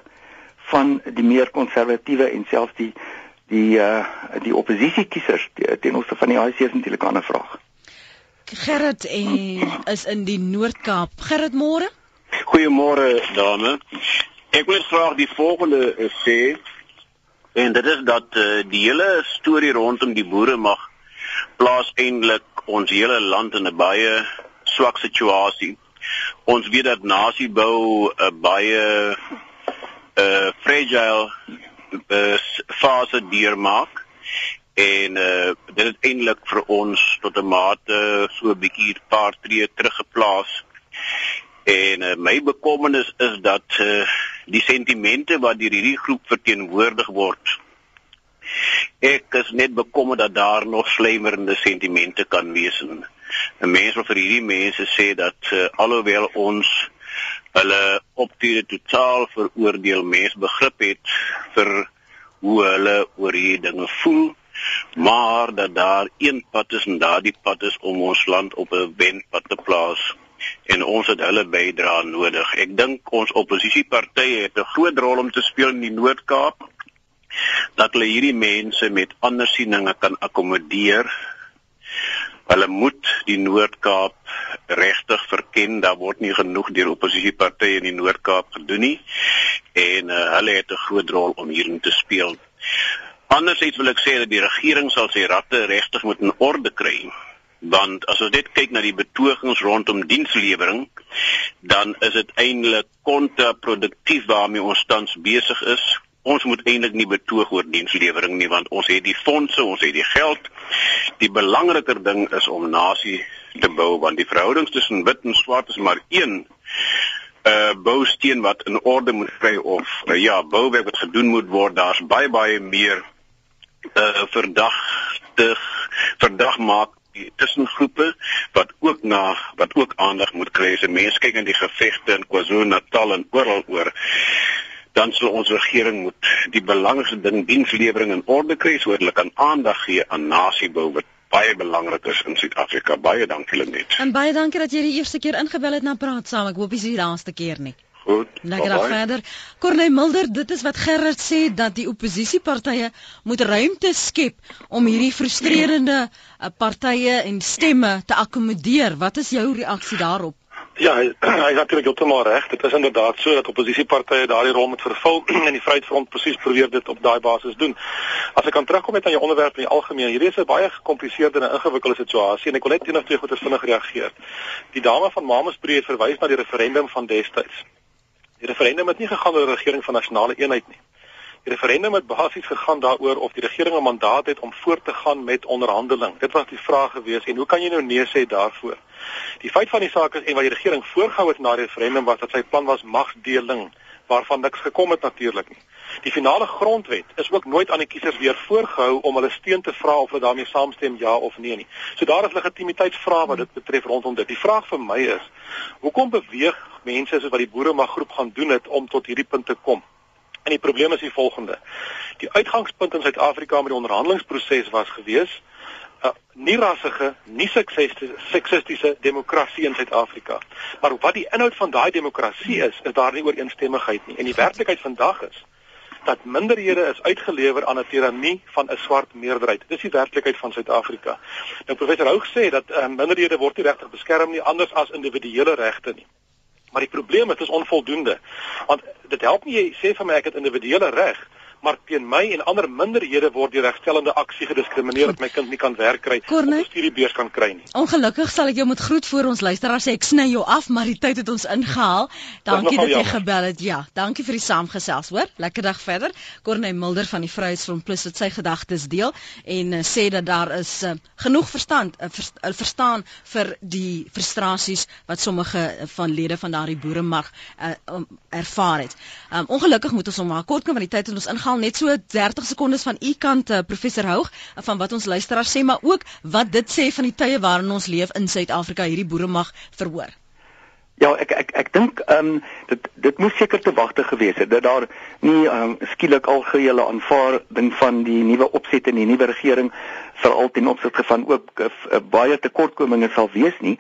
S2: van die meer konservatiewe en selfs die die uh die oppositie kiesers ten opsigte van die ANC is natuurlik 'n ander vraag.
S1: Gerrit en is in die Noord-Kaap. Gerrit môre?
S10: Goeiemôre dame. Ek wil graag die volgende uh, sê en dit is dat uh, die hele storie rondom die boere mag plaas eintlik ons hele land in 'n baie swak situasie. Ons weet dat nasiebou 'n baie uh fragile uh, fase deurmaak en uh dit het eintlik vir ons tot 'n mate so 'n bietjie paar tree teruggeplaas. En uh, my bekommernis is dat uh die sentimente wat deur hierdie groep verteenwoordig word ek is net bekommerd dat daar nog slijmerende sentimente kan wees en 'n mens wil vir hierdie mense sê dat uh, alhoewel ons hulle optrede totaal veroordeel mens begrip het vir hoe hulle oor hierdie dinge voel maar dat daar een pad is en daardie pad is om ons land op 'n wendpad te plaas en ons het hulle bydrae nodig. Ek dink ons oppositiepartye het 'n groot rol om te speel in die Noord-Kaap dat hulle hierdie mense met ander sieninge kan akkommodeer Hulle moet die Noord-Kaap regtig verken. Daar word nie genoeg deur oppositiepartye in die Noord-Kaap gedoen nie en uh, hulle het 'n groot rol om hierin te speel. Andersins wil ek sê dat die regering sal sy ratte regtig moet in orde kry. Want as ons dit kyk na die betogings rondom dienslewering, dan is dit eintlik kontraproduktief waarmee ons tans besig is ons moet eintlik nie betoog oor dienslewering nie want ons het die fondse, ons het die geld. Die belangriker ding is om nasie te bou want die verhoudings tussen wit en swart is maar een uh bousteen wat in orde moet kry of uh, ja, bouwerk wat gedoen moet word. Daar's baie baie meer uh verdagte verdag maak tussengroepe wat ook na wat ook aandag moet kry. Se mense kyk in die gevegte in KwaZulu-Natal en oral oor dan sal ons regering moet die belangrikste ding dienslewering in orde kry sodat hulle kan aandag gee aan nasiebou wat baie belangrik is in Suid-Afrika. Baie dankie Lenet.
S1: En baie dankie dat jy die eerste keer ingebel het na praat saam. Ek hoop dis die laaste keer nie.
S10: Goed.
S1: Lekker dag verder. Corneil Mulder, dit is wat Gerard sê dat die oppositiepartye moet ruimte skep om hierdie frustrerende uh, partye en stemme te akkommodeer. Wat is jou reaksie daarop?
S11: Ja, hy, hy is natuurlik heeltemal reg. Dit is inderdaad so dat oppositiepartye daardie rol moet vervul en die Vryheidsfront presies probeer dit op daai basis doen. As ek kan terugkom met aan jou onderwerp in die algemeen, hierdie is 'n baie gekompliseerde en ingewikkelde situasie en ek wil net eendag twee goeie vinnig reageer. Die dame van Mamasbury het verwys na die referendum van destyds. Die referendum het nie gegaan oor 'n regering van nasionale eenheid nie. Die referendum het basies gegaan daaroor of die regering 'n mandaat het om voort te gaan met onderhandeling. Dit was die vraag gewees en hoe kan jy nou nee sê daarvoor? Die feit van die saak is en wat die regering voorgehou het na die referendum was dat sy plan was magsdeling waarvan niks gekom het natuurlik nie. Die finale grondwet is ook nooit aan die kiesers weer voorgehou om hulle steun te vra of hulle daarmee saamstem ja of nee nie. So daar is legitimiteitsvrae wat dit betref rondom dit. Die vraag vir my is: hoekom beweeg mense soos wat die boere mag groep gaan doen het om tot hierdie punt te kom? En die probleem is die volgende. Die uitgangspunt in Suid-Afrika met die onderhandelingsproses was gewees 'n uh, nie rassige, nie seksistiese demokrasie in Suid-Afrika. Maar wat die inhoud van daai demokrasie is, is daar nie ooreenstemmigheid nie. En die werklikheid vandag is dat minderhede is uitgelewer aan 'n tirannie van 'n swart meerderheid. Dis die werklikheid van Suid-Afrika. Nou professor Houg sê dat uh, minderhede word nie regtig beskerm nie anders as individuele regte nie. Maar die probleem is dit is onvoldoende. Want dit help nie jy sê vir my ek het individuele reg maar teen my en ander minderhede word die regstellende aksie gediskrimineer dat my kind nie kan werk kry
S1: of 'n
S11: studiebeurs kan kry nie.
S1: Ongelukkig sal ek jou moet groet voor ons luisteraars sê ek sny jou af maar die tyd het ons ingehaal. Dankie dat jy gebel het. Ja, dankie vir die saamgesels, hoor. Lekker dag verder. Corneil Mulder van die Vryheidsfront Plus het sy gedagtes deel en uh, sê dat daar is uh, genoeg verstand uh, vers, uh, verstaan vir die frustrasies wat sommige van lede van daardie boeremag uh, um, ervaar het. Um, ongelukkig moet ons hom maar kort kom want die tyd het ons ingehaal net so 30 sekondes van u kant uh, professor Houg van wat ons luisteraars sê maar ook wat dit sê van die tye waarin ons leef in Suid-Afrika hierdie boere mag verhoor.
S2: Ja, ek ek ek dink ehm um, dit dit moes seker te wagte gewees het dat daar nie um, skielik algehele aanvaarding van die nuwe opset in die nuwe regering veral ten opsigte van ook uh, baie tekortkominge sal wees nie.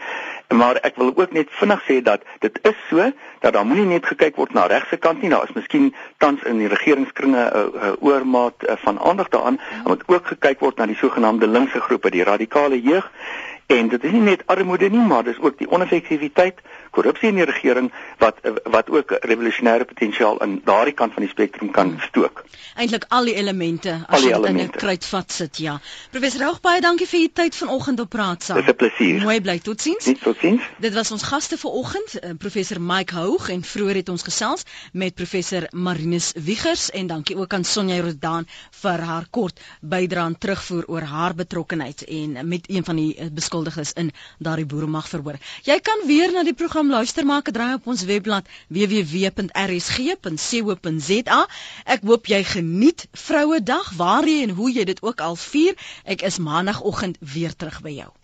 S2: Maar ek wil ook net vinnig sê dat dit is so dat daar moenie net gekyk word na regse kant nie. Daar is miskien tans in die regeringskringe 'n uh, uh, oormaat uh, van aandag daaraan, maar moet ook gekyk word na die sogenaamde linkse groepe, die radikale jeug En dit is nie net armoede nie, maar dis ook die oneffektiwiteit, korrupsie in die regering wat wat ook revolusionêre potensiaal in daardie kant van die spektrum kan hmm. stook.
S1: Eintlik al die elemente as jy dit in 'n kruitvat sit, ja. Professor Hoog, baie dankie vir u tyd vanoggend op praat saam.
S2: Dis 'n plesier.
S1: Mooi bly, totsiens.
S2: Net totsiens.
S1: Dit was ons gaste vanoggend, eh, professor Mike Hoog en vroeër het ons gesels met professor Marinus Wiegers en dankie ook aan Sonja Rodan vir haar kort bydrae terugvoer oor haar betrokkeheid en met een van die beskul beskuldiges in daardie boeremag verhoor. Jy kan weer na die program luister maak draai op ons webblad www.rsg.co.za. Ek hoop jy geniet Vrouedag waar jy en hoe jy dit ook al vier. Ek is maandagooggend weer terug by jou.